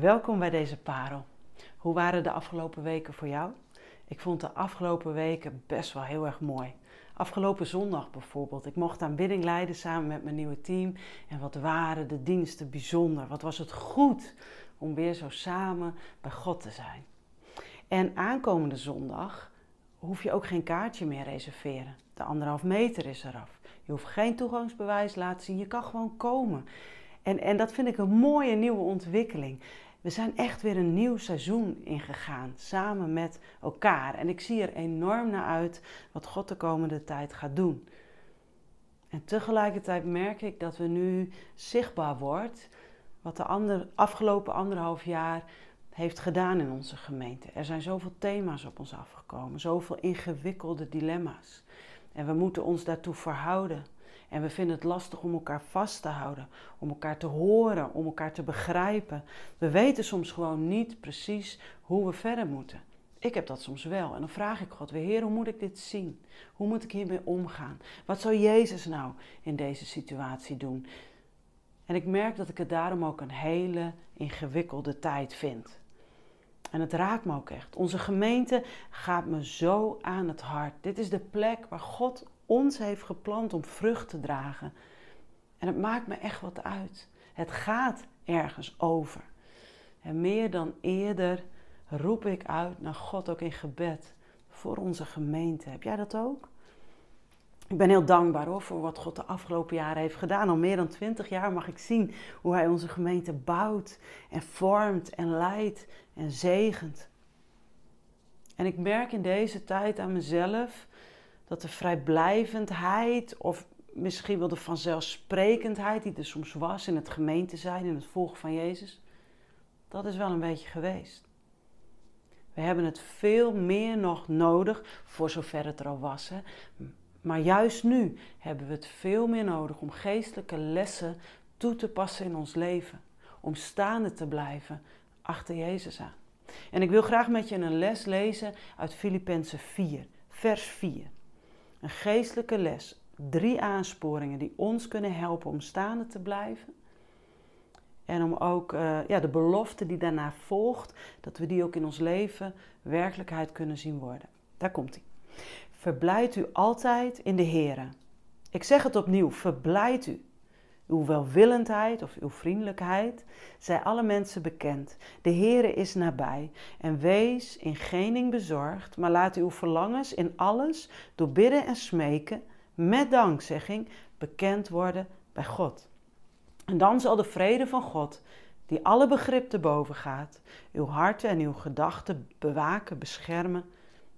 Welkom bij deze parel. Hoe waren de afgelopen weken voor jou? Ik vond de afgelopen weken best wel heel erg mooi. Afgelopen zondag bijvoorbeeld. Ik mocht aanbidding leiden samen met mijn nieuwe team. En wat waren de diensten bijzonder. Wat was het goed om weer zo samen bij God te zijn. En aankomende zondag hoef je ook geen kaartje meer reserveren. De anderhalf meter is eraf. Je hoeft geen toegangsbewijs laten zien. Je kan gewoon komen. En, en dat vind ik een mooie nieuwe ontwikkeling. We zijn echt weer een nieuw seizoen ingegaan, samen met elkaar. En ik zie er enorm naar uit wat God de komende tijd gaat doen. En tegelijkertijd merk ik dat we nu zichtbaar wordt wat de ander, afgelopen anderhalf jaar heeft gedaan in onze gemeente. Er zijn zoveel thema's op ons afgekomen, zoveel ingewikkelde dilemma's. En we moeten ons daartoe verhouden. En we vinden het lastig om elkaar vast te houden, om elkaar te horen, om elkaar te begrijpen. We weten soms gewoon niet precies hoe we verder moeten. Ik heb dat soms wel. En dan vraag ik God weer, Heer, hoe moet ik dit zien? Hoe moet ik hiermee omgaan? Wat zou Jezus nou in deze situatie doen? En ik merk dat ik het daarom ook een hele ingewikkelde tijd vind. En het raakt me ook echt. Onze gemeente gaat me zo aan het hart. Dit is de plek waar God ons heeft geplant om vrucht te dragen. En het maakt me echt wat uit. Het gaat ergens over. En meer dan eerder roep ik uit naar God ook in gebed voor onze gemeente. Heb jij dat ook? Ik ben heel dankbaar hoor, voor wat God de afgelopen jaren heeft gedaan. Al meer dan twintig jaar mag ik zien hoe Hij onze gemeente bouwt en vormt en leidt en zegent. En ik merk in deze tijd aan mezelf dat de vrijblijvendheid of misschien wel de vanzelfsprekendheid die er soms was in het gemeente zijn, in het volgen van Jezus, dat is wel een beetje geweest. We hebben het veel meer nog nodig, voor zover het er al was. Maar juist nu hebben we het veel meer nodig om geestelijke lessen toe te passen in ons leven. Om staande te blijven achter Jezus aan. En ik wil graag met je een les lezen uit Filippenzen 4, vers 4. Een geestelijke les. Drie aansporingen die ons kunnen helpen om staande te blijven. En om ook uh, ja, de belofte die daarna volgt, dat we die ook in ons leven werkelijkheid kunnen zien worden. Daar komt hij. Verblijd u altijd in de Here. Ik zeg het opnieuw, verblijd u. Uw welwillendheid of uw vriendelijkheid zij alle mensen bekend. De Heere is nabij. En wees in geen bezorgd, maar laat uw verlangens in alles door bidden en smeken met dankzegging bekend worden bij God. En dan zal de vrede van God, die alle begrip te boven gaat, uw harten en uw gedachten bewaken, beschermen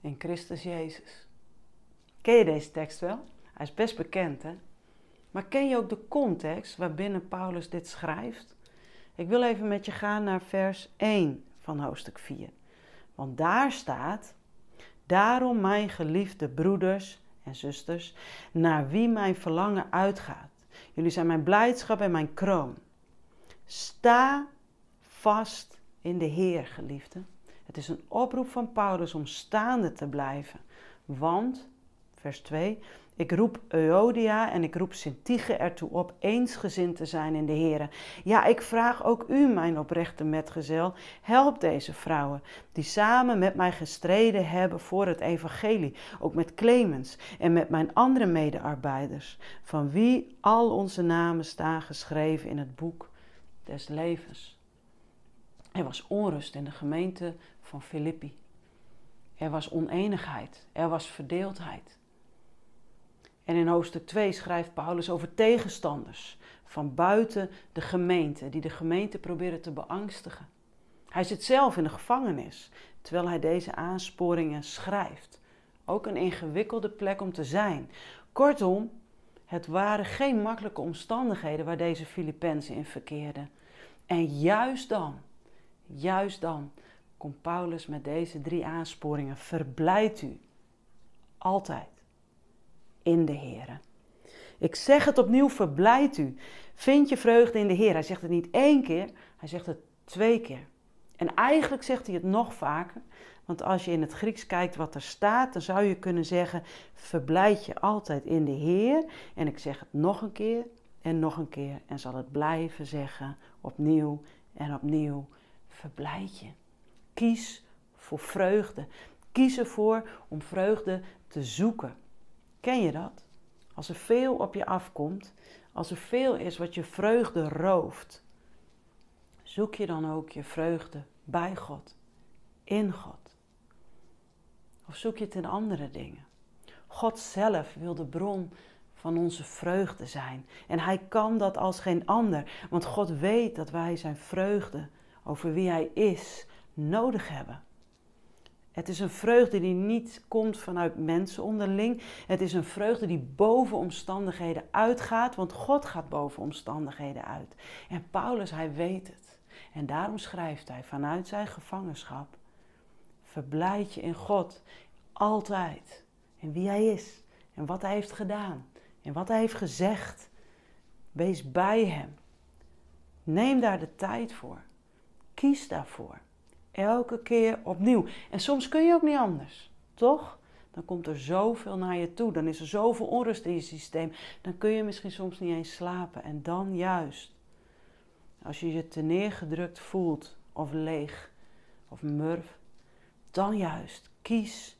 in Christus Jezus. Ken je deze tekst wel? Hij is best bekend, hè? Maar ken je ook de context waarbinnen Paulus dit schrijft? Ik wil even met je gaan naar vers 1 van hoofdstuk 4. Want daar staat: Daarom, mijn geliefde broeders en zusters, naar wie mijn verlangen uitgaat. Jullie zijn mijn blijdschap en mijn kroon. Sta vast in de Heer, geliefde. Het is een oproep van Paulus om staande te blijven. Want, vers 2, ik roep Euodia en ik roep Sintige ertoe op eensgezind te zijn in de Heer. Ja, ik vraag ook u, mijn oprechte metgezel, help deze vrouwen die samen met mij gestreden hebben voor het evangelie, ook met Clemens en met mijn andere medearbeiders, van wie al onze namen staan geschreven in het boek des levens. Er was onrust in de gemeente van Filippi. Er was oneenigheid, er was verdeeldheid. En in hoofdstuk 2 schrijft Paulus over tegenstanders van buiten de gemeente, die de gemeente proberen te beangstigen. Hij zit zelf in de gevangenis terwijl hij deze aansporingen schrijft. Ook een ingewikkelde plek om te zijn. Kortom, het waren geen makkelijke omstandigheden waar deze Filippenzen in verkeerden. En juist dan, juist dan, komt Paulus met deze drie aansporingen. Verblijd u altijd in de Heer. Ik zeg het opnieuw, verblijd u. Vind je vreugde in de Heer. Hij zegt het niet één keer, hij zegt het twee keer. En eigenlijk zegt hij het nog vaker. Want als je in het Grieks kijkt wat er staat, dan zou je kunnen zeggen: verblijd je altijd in de Heer. En ik zeg het nog een keer en nog een keer en zal het blijven zeggen opnieuw en opnieuw. verblijd je. Kies voor vreugde. Kies ervoor om vreugde te zoeken. Ken je dat? Als er veel op je afkomt, als er veel is wat je vreugde rooft, zoek je dan ook je vreugde bij God, in God. Of zoek je het in andere dingen? God zelf wil de bron van onze vreugde zijn. En Hij kan dat als geen ander, want God weet dat wij Zijn vreugde over wie Hij is nodig hebben. Het is een vreugde die niet komt vanuit mensen onderling. Het is een vreugde die boven omstandigheden uitgaat, want God gaat boven omstandigheden uit. En Paulus, hij weet het. En daarom schrijft hij vanuit zijn gevangenschap: Verblijd je in God altijd. En wie hij is en wat hij heeft gedaan en wat hij heeft gezegd. Wees bij hem. Neem daar de tijd voor. Kies daarvoor. Elke keer opnieuw. En soms kun je ook niet anders, toch? Dan komt er zoveel naar je toe. Dan is er zoveel onrust in je systeem. Dan kun je misschien soms niet eens slapen. En dan juist, als je je te neergedrukt voelt, of leeg, of murf, dan juist kies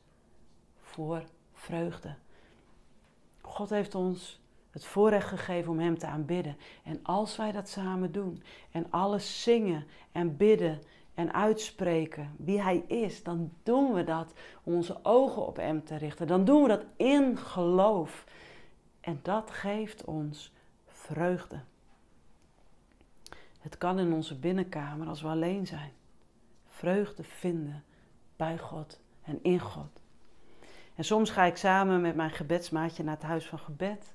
voor vreugde. God heeft ons het voorrecht gegeven om Hem te aanbidden. En als wij dat samen doen en alles zingen en bidden en uitspreken wie Hij is, dan doen we dat om onze ogen op Hem te richten. Dan doen we dat in geloof. En dat geeft ons vreugde. Het kan in onze binnenkamer als we alleen zijn. Vreugde vinden bij God en in God. En soms ga ik samen met mijn gebedsmaatje naar het huis van gebed.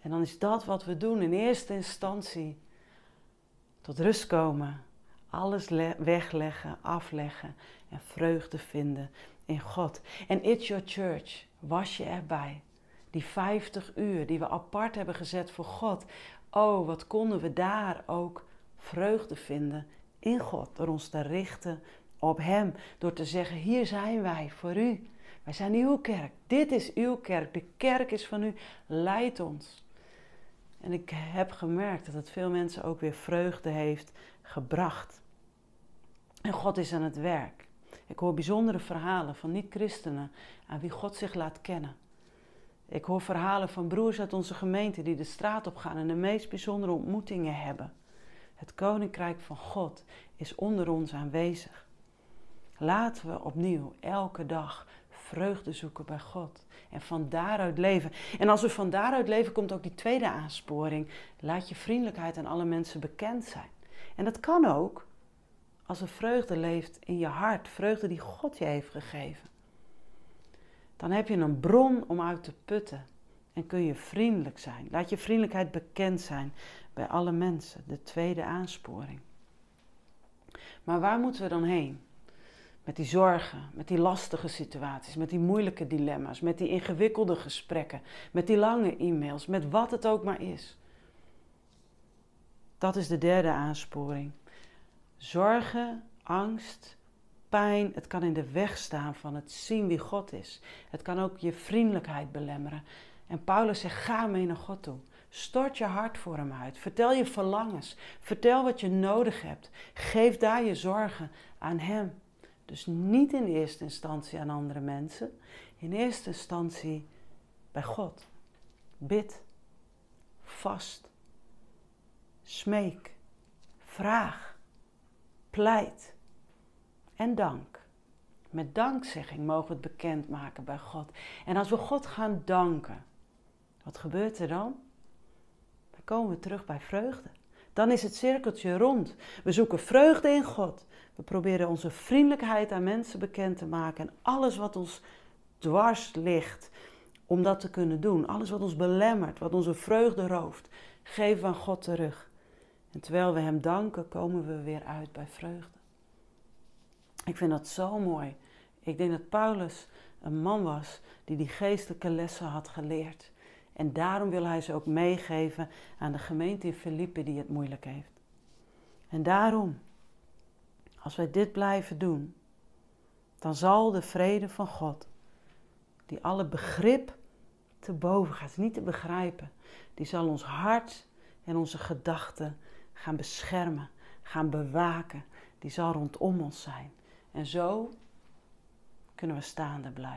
En dan is dat wat we doen in eerste instantie. Tot rust komen, alles wegleggen, afleggen en vreugde vinden in God. En It's Your Church, was je erbij. Die 50 uur die we apart hebben gezet voor God. Oh, wat konden we daar ook vreugde vinden in God. Door ons te richten op Hem. Door te zeggen, hier zijn wij voor U. Wij zijn uw kerk. Dit is uw kerk. De kerk is van u. Leid ons. En ik heb gemerkt dat het veel mensen ook weer vreugde heeft gebracht. En God is aan het werk. Ik hoor bijzondere verhalen van niet-christenen aan wie God zich laat kennen. Ik hoor verhalen van broers uit onze gemeente die de straat op gaan en de meest bijzondere ontmoetingen hebben. Het koninkrijk van God is onder ons aanwezig. Laten we opnieuw elke dag vreugde zoeken bij God. En van daaruit leven. En als we van daaruit leven, komt ook die tweede aansporing. Laat je vriendelijkheid aan alle mensen bekend zijn. En dat kan ook als er vreugde leeft in je hart. Vreugde die God je heeft gegeven. Dan heb je een bron om uit te putten. En kun je vriendelijk zijn. Laat je vriendelijkheid bekend zijn bij alle mensen. De tweede aansporing. Maar waar moeten we dan heen? Met die zorgen, met die lastige situaties, met die moeilijke dilemma's, met die ingewikkelde gesprekken, met die lange e-mails, met wat het ook maar is. Dat is de derde aansporing. Zorgen, angst, pijn, het kan in de weg staan van het zien wie God is. Het kan ook je vriendelijkheid belemmeren. En Paulus zegt: ga mee naar God toe. Stort je hart voor hem uit. Vertel je verlangens. Vertel wat je nodig hebt. Geef daar je zorgen aan hem. Dus niet in eerste instantie aan andere mensen, in eerste instantie bij God. Bid, vast, smeek, vraag, pleit en dank. Met dankzegging mogen we het bekendmaken bij God. En als we God gaan danken, wat gebeurt er dan? Dan komen we terug bij vreugde. Dan is het cirkeltje rond. We zoeken vreugde in God. We proberen onze vriendelijkheid aan mensen bekend te maken. En alles wat ons dwars ligt om dat te kunnen doen. Alles wat ons belemmert, wat onze vreugde rooft. Geven we aan God terug. En terwijl we Hem danken, komen we weer uit bij vreugde. Ik vind dat zo mooi. Ik denk dat Paulus een man was die die geestelijke lessen had geleerd. En daarom wil hij ze ook meegeven aan de gemeente in Filippe die het moeilijk heeft. En daarom, als wij dit blijven doen, dan zal de vrede van God, die alle begrip te boven gaat, niet te begrijpen, die zal ons hart en onze gedachten gaan beschermen, gaan bewaken. die zal rondom ons zijn. En zo kunnen we staande blijven.